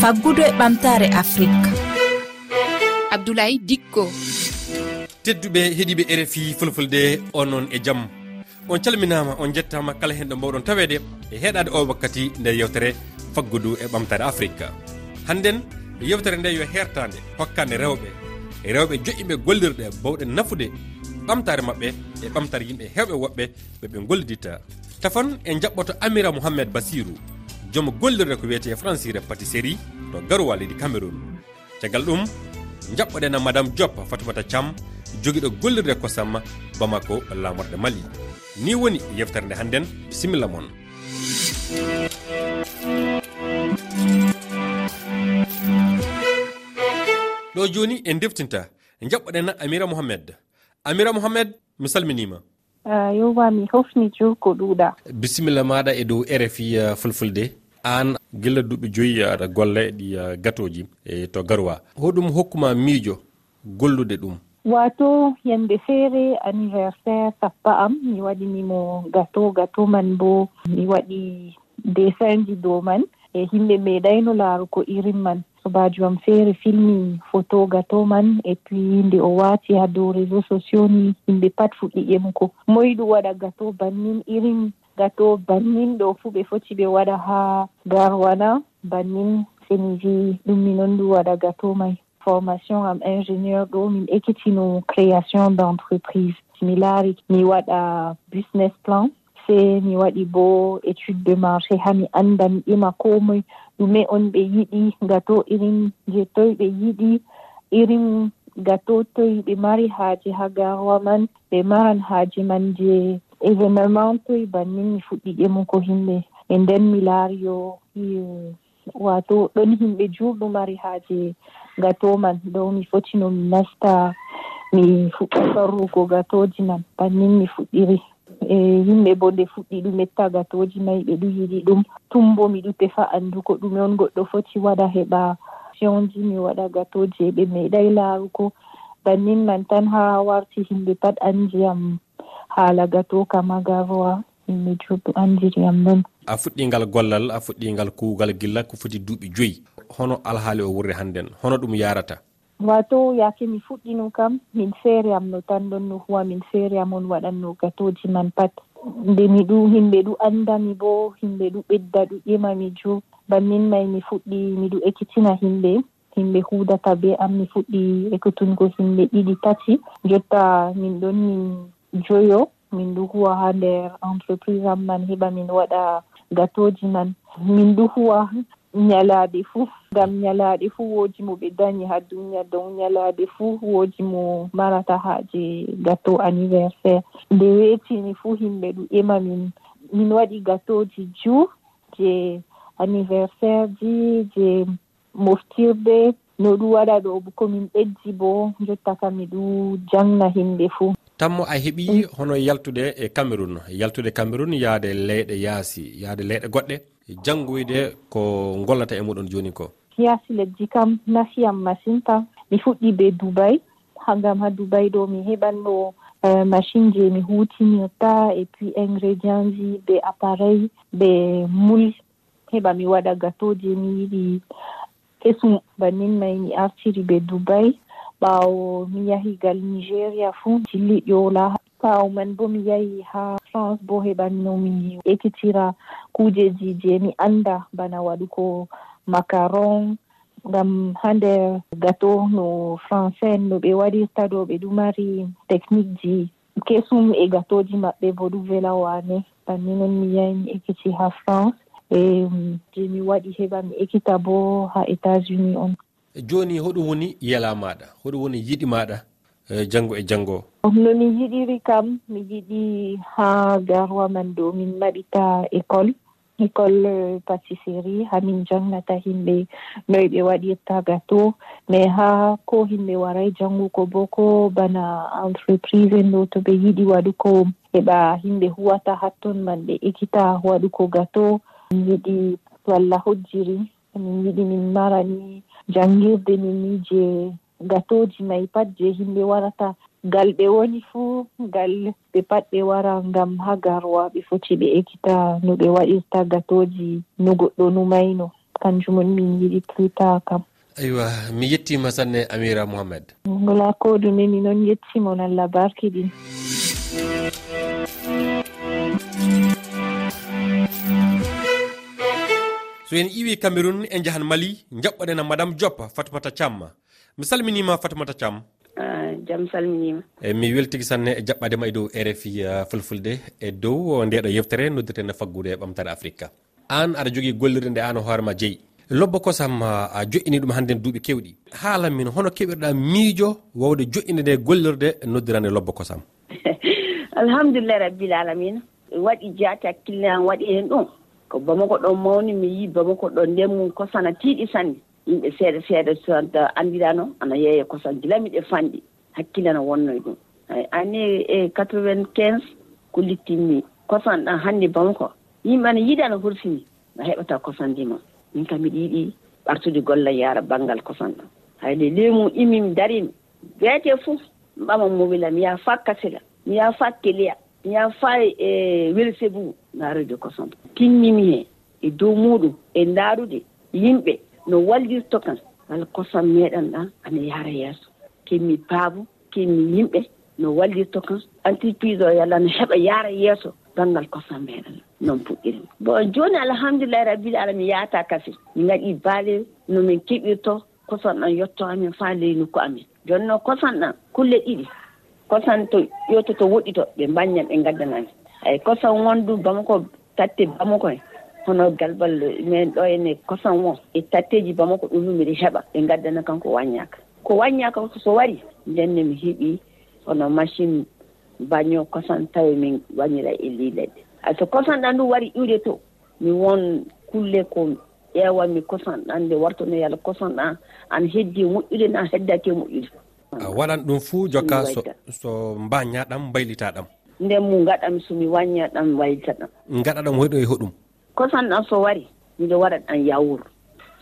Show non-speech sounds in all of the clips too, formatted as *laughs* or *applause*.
faggudu e ɓamtare afrique abdoulaye dikko. Tedduɓe heeɗiɓe rfi fulfulde onon e jaam on calminama on jettama kala hen ɗo mbawɗon tawede e heeɗade o wakkati nder yewtere faggudu e ɓamtare afrique hannden yewtere nde yo hertade hokkande rewɓe. E rewɓe joƴƴiɓe gollirɗe bawɗe nafude ɓamtare mabɓe e ɓamtare yimɓe hewɓe woɓɓe ɓeɓe gollidita tafan en jaɓɓoto amira mouhammed basirou jooma gollirde ko wiyete francire patisserie to garowa leydi cameron caggal ɗum jaɓɓoɗena madame diop fatimata thiam joguiɗo gollirde e kosam bamako lamorɗe mali. Ni woni yeftere nde hannden bisimilla moon ɗo joni en deftinta jaɓɓoɗena amira mouhamed amira mouhamed mi salminima. Ah, Yowa mi hofni jurko ɗuuɗa. Bisimilla maɗa e dow rfi uh, fulfulde. an gilla duuɓi joyyi aɗa golla e ɗi gatoji e to garowa. Hoɗum hokkuma miijo gollude ɗum? Wato yande feere anniversaire sappa am mi waɗinimo gato gato man bo mi waɗi dessin ji dow man e himɓe meeɗayno laaruko irin man. Sobajo am feere filmi photo gato man e puis nde o waati ha dow réseau sociaux ni yimɓe pat fuɗɗi ƴemuko moyiɗum waɗa gato bannin irin gato bannin ɗo fuu ɓe foti ɓe waɗa haa garwana bannin seni vi ɗum minon ndu waɗa gato mai. Formation am ingénieur ɗo min ekkitino création d' entreprise mi laari mi waɗa business plan se mi waɗi bo étude de marché. Ha mi annda mi ƴima komoye ɗume on ɓe yiɗi gato irin je toye ɓe yiɗi irin gato toye ɓe mari haaje ha garwa man. Ɓe maran haaje man je E événement toye bannin mi fuɗɗi mum ko himɓe. E nden mi laari yo wato ɗon himɓe juurɗum mari haaje gato man dow mi fotino mi nasta mi fuɗɗi farrugo gatoji man. Bannin mi fuɗɗiri. E yimɓe bo nde fuɗɗi ɗum etta gatoji mai ɓe ɗu yiɗi ɗum. Tum bo miɗu tefa annduko ɗume on. Goɗɗo foti waɗa heɓa fewnji mi waɗa gatoji e ɓe meeɗay laarugo. Bannin man tan haa warti himɓe pat anndiyam haalaga to kamagarowa mi andiri andiriyam non a fuɗɗingal gollal a fuɗɗingal kuugal gilla ko foti duuɓi joyi. Hono alhaali o wurre hannden hono ɗum yarata wato yaake mi fuɗɗino kam min feere am no tan ɗon no huwa min feere am on waɗanno gatoji man pat. Nde mi ɗu himɓe ɗu anndami bo himɓe ɗu ɓedda ɗu ƴema mi jo. Bannin may mi fuɗɗi miɗu ekkitina himɓe himɓe huudata be am mi fuɗɗi ekkutungo himɓe ɗiɗi tati. Jotta min ɗon min joyo min ɗo huwa ha nder entreprise am man heɓa min waɗa gatoji man. Min ɗo huwa nyalaaɗe fuu ngam nyalaaɗe fuu woodi mo ɓe dañi ha duniya donc nyalaaɗe fuu woodi mo marata haaje gato anniversaire. Nde weetini fuu himɓe ɗum ƴema min min waɗi gatoji juu je anniversaire ji je moftirde. No ɗum waɗa ɗo komin ɓeddi bo jotta kam miɗo jangna himɓe fuu tammo a heeɓi mm. hono yaltude e cameron yaltude cameron yaade leyɗe yaasi yaade leyɗe goɗɗe. Janngoyde ko gollata e muɗon jooni ko? Yaasi leddi kam nafiyam masine tan mi fuɗɗi be dubay hagam ha dubay ɗo mi heɓanno eh, machine je mi hutinirta et puis ingrédient ji be appareil be mul heɓa mi waɗa gateau je mi yiɗi kesum. Bannin may mi artiri be dubay ɓaawo mi yahi gal nigéria fuu jilli ƴoola. Ɓaawo man bo mi yahi haa france bo heɓanno mi ekkitira kuujeji je mi annda bana waɗugo macaron ngam ha nder gato no français no ɓe waɗirta ɗo ɓe ɗo mari technique ji kesum e gatoji maɓɓe bo ɗum vela wane banni noon mi yahi mi ekkiti ha france. Ehm, e je mi waɗi heɓa mi ekkita bo ha états unis on. joni hoɗum woni yela maɗa hoɗum woni yiɗi maɗa e, janngo e janngo. O nomin yiɗiri kam mi yiɗi haa garwa man dow min maɓita école école e, patisserie hamin jangnata himɓe noy ɓe waɗirta gato mais haa ko himɓe waray janngugo bo ko bana entreprise en ɗo to ɓe yiɗi waɗugo heɓa himɓe huwata hatton man ɓe ekkita waɗugo gato min yiɗi walla hojjiri min yiɗi min mara ni janngirde min ni je gatoji nayi pat je himɓe warata. Ngal ɓe woni fuu ngal ɓe pat ɓe wara ngam haa garwa ɓe foti ɓe ekkita no ɓe waɗirta gatoji no goɗɗo numayno kanjum on min yiɗi twitta kam. Aywa mi yettima sanne amira mouhammed wala ko ɗume mi noon yettimon allah barkiɗin so en iwi cameron e jahan mali jaɓɓoɗena madame diop fatumata cam mi salminima fatumata cam ah, jaam salminima. Eyi mi weltigi sanne e jaɓɓadema e dow rfi uh, fulfulde e dow uh, ndeɗo yewtere noddirten e faggude e ɓamtare afrique an aɗa jogui gollirde nde an hoorema jeeyi lobbo kosam uh, a joƴini ɗum hannde duuɓi kewɗi. Haalan min hono keɓirɗa miijo wawde joƴinde nde gollirde noddirande lobbo kosam. *laughs* Alhamdulillah rabbil alamina waɗi jaati hakkille an waɗi hen ɗum. ko bamako ɗon mawni mi yii bamako ɗo ndemum kosana tiiɗi sanne. Yimɓe seeɗa seeɗa so anndirano ana yeeya kosan gilami ɗe fanɗi. Hakkille no wonnoye ɗum. Année e quatre vingt quinze ko littinmi kosan ɗan hannde bamako. Yimɓe ana yiiɗi ana hursini. A heɓata kosan ndima min kam miɗa yiɗi ɓartude golla yaara banngal kosan ɗan. Hayde leemu immi mi darimi beete fof ɓama mobila mi yaha fa kasila mi yaha fa keliya mi yaha fa e welsebou ngaarude kosam timmimi heen e dow muɗum e ndaarude yimɓe no wallirto kan. Kala kosam meeɗen ɗan ana yaara yeeso. Kemmi paabu kemmi yimɓe no wallirto kan. Entreprise o yalla no heɓa yaara yeeso banngal kosam meeɗen noon puɗɗirmi bon jooni alhamdulillahi rabbil ala mi yaata kafe. Mi gaɗi baale no min keɓirto kosan ɗan yetto amin faa ley nokku amin. Jooni noon kosan ɗan kulle ɗiɗi. Kosan to ƴewto to woɗɗito ɓe mbaññan ɓe gaddanami eyyi kosam wonɗum bamako tatte bamako en. Hono galbal min ɗo ene kosan o e tatteji bamako ɗum min mbiɗa heeɓa ɓe gaddana kanko waññaka ko waññaka so wari ndenne mi heeɓi hono machine baño kosan tawi min wañira e li leɗɗe so kosam ɗan ɗum wari iwde to mi won kulle ko ƴewanmi kosam ɗan nde wartono e yalla kosam ɗan ana heddi moƴƴude na heddaki moƴƴude. A waɗan ɗum fuu jokka so so mbañaɗam ɗam ɗam. nden mu gaɗam somi wañña ɗam wayta ɗam. Gaɗa ɗam hoyɗo e hoɗum. Kosan ɗam so wari miɗo waɗa ɗam yawur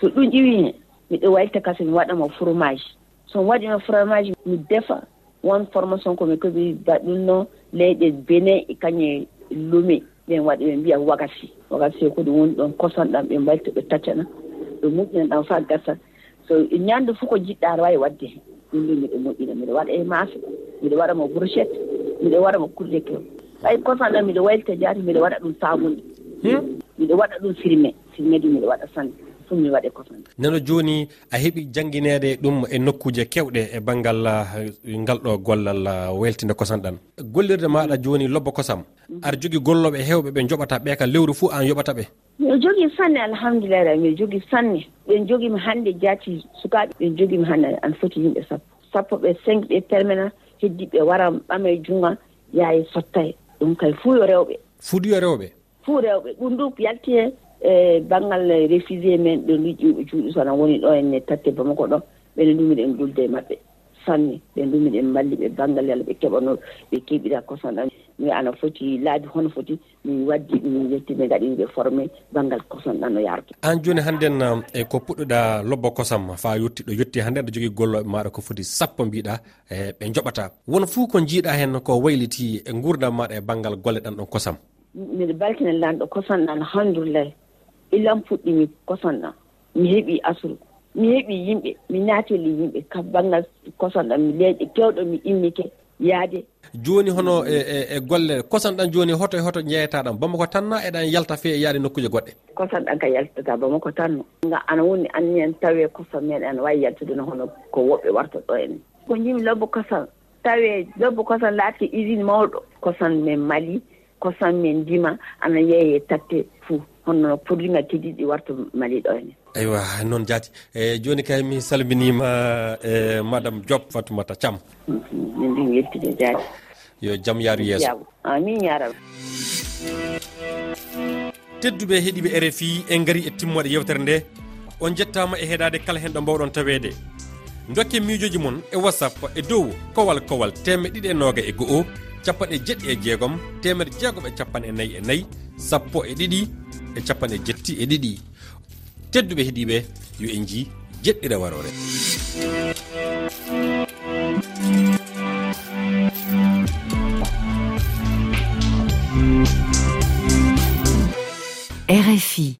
so ɗum ƴiwi hen miɗo wayta kasi mi waɗama fromage. Somi waɗima fromage mi defa won formation komi koɓi ba ɗum noon leyɗe bene e kañe lumi ɓen waɗi ɓe mbiya wagasi wagasi e ko ɗum woni ɗon kosan ɗam ɓe mbalta ɓe taccana ɓe moƴƴina ɗam fa gasa. So ñande fof ko jiɗɗa aɗa wawi wadde hen. Ɗum ɗum miɗo moƴƴina miɗo waɗa e maasa miɗo waɗamo brochette. miɗo waɗa wakkude kew ɓay kosanɗam miɗo waylita jaati miɗo waɗa ɗum sabunde hm? miɗo waɗa ɗum firmé firmé du miɗo waɗa sanne fum mi waɗe kosan nano joni a heeɓi jangguinede ɗum e nokkuje kewɗe e banggal ah, ngal ɗo gollal ah, weltinde kosan ɗan. Gollirde maɗa joni lobba kosam. Aɗa jogui golloɓe hewɓe ɓe joɓata ɓe kam lewru fuu an yoɓata ɓe. Miɗo jogui sanne alhamdulillah ra miɗo jogui sanne. Ɓen jogiimi hande jaati sukaɓe ɓen jogiimi hande an foti yimɓe sappo. Sappo ɓe cinq ɓe permanent. heddiɓe wara ɓama e junngo yaha sottaye ɗum kay fuu yo rewɓe. Fuu yo rewɓe? Fuu rewɓe. Ɗum ɗum yalti e e banggal réfugié men ɗo ɗu ƴiwɓe juuɗe sona woni ɗo enne tatte bamako ɗo ɓene ɗumiɗen dulde e maɓɓe. Sanne ɓe ɗumiɗen balli ɓe banngal yalla ɓe keɓano ɓe keɓira kosanɗan mi ana foti laabi hono foti min waddi min yetti ɓe gaɗiɓe formé banggal kosam ɗan no yarde an joni hannden e ko puɗɗoɗa lobbo kosam fa yetti ɗo yetti hannde aɗa jogui golloɓe maɗa ko foti sappo mbiɗa e ɓe joɓata won fuu ko jiiɗa hen ko wayliti e gurdam maɗa e banggal golle ɗan ɗon kosam? Miɗa baltina lanɗo kosam ɗan alhamdoulillahi ilan puɗɗimi kosam ɗan. Mi heeɓi asru mi heeɓi yimɓe mi naateli yimɓe ka banggal kosam ɗan mi leeƴe kewɗo mi immike yaade joni hono e, e e golle kosan ɗan joni hoto e hoto jeeyata ɗan bamako tanna eɗan yalta fe e yaade nokkuje goɗɗe. Kosan ɗan ka yaltata bamako tanno ga ana woni anni en tawe kosan meɗen ana wawi yaltude no hono ko woɓɓe warta ɗo en. Ko jimi lobbo kosan tawe lobbo kosan laati usine mawɗo. Kosan men mali kosan men ndima ana yeeye tatte fou honno produit ŋaji tigi warta mali ɗo ene eywa noon jaati e joni kay mi salminima e madame diop fatoumata thiam. Min ɗin yettude jaati yo jaam yaaru yeeso. Amin yarab tedduɓe heeɗiɓe rfi en gaari e timmoɗe yewtere nde on jettama e heeɗade kala hen ɗo mbawɗon tawede. Dokke miijoji moon e whatsapp e dow kowal kowal temme ɗiɗi e noga e go'o capanɗe jeɗɗi e jeegom temeɗe jeegom e capanɗe nayyi e nayyi sappo e ɗiɗi e capanɗe jetti e ɗiɗi. tedduɓe heeɗiɓe yo en ji jeɗɗira warore.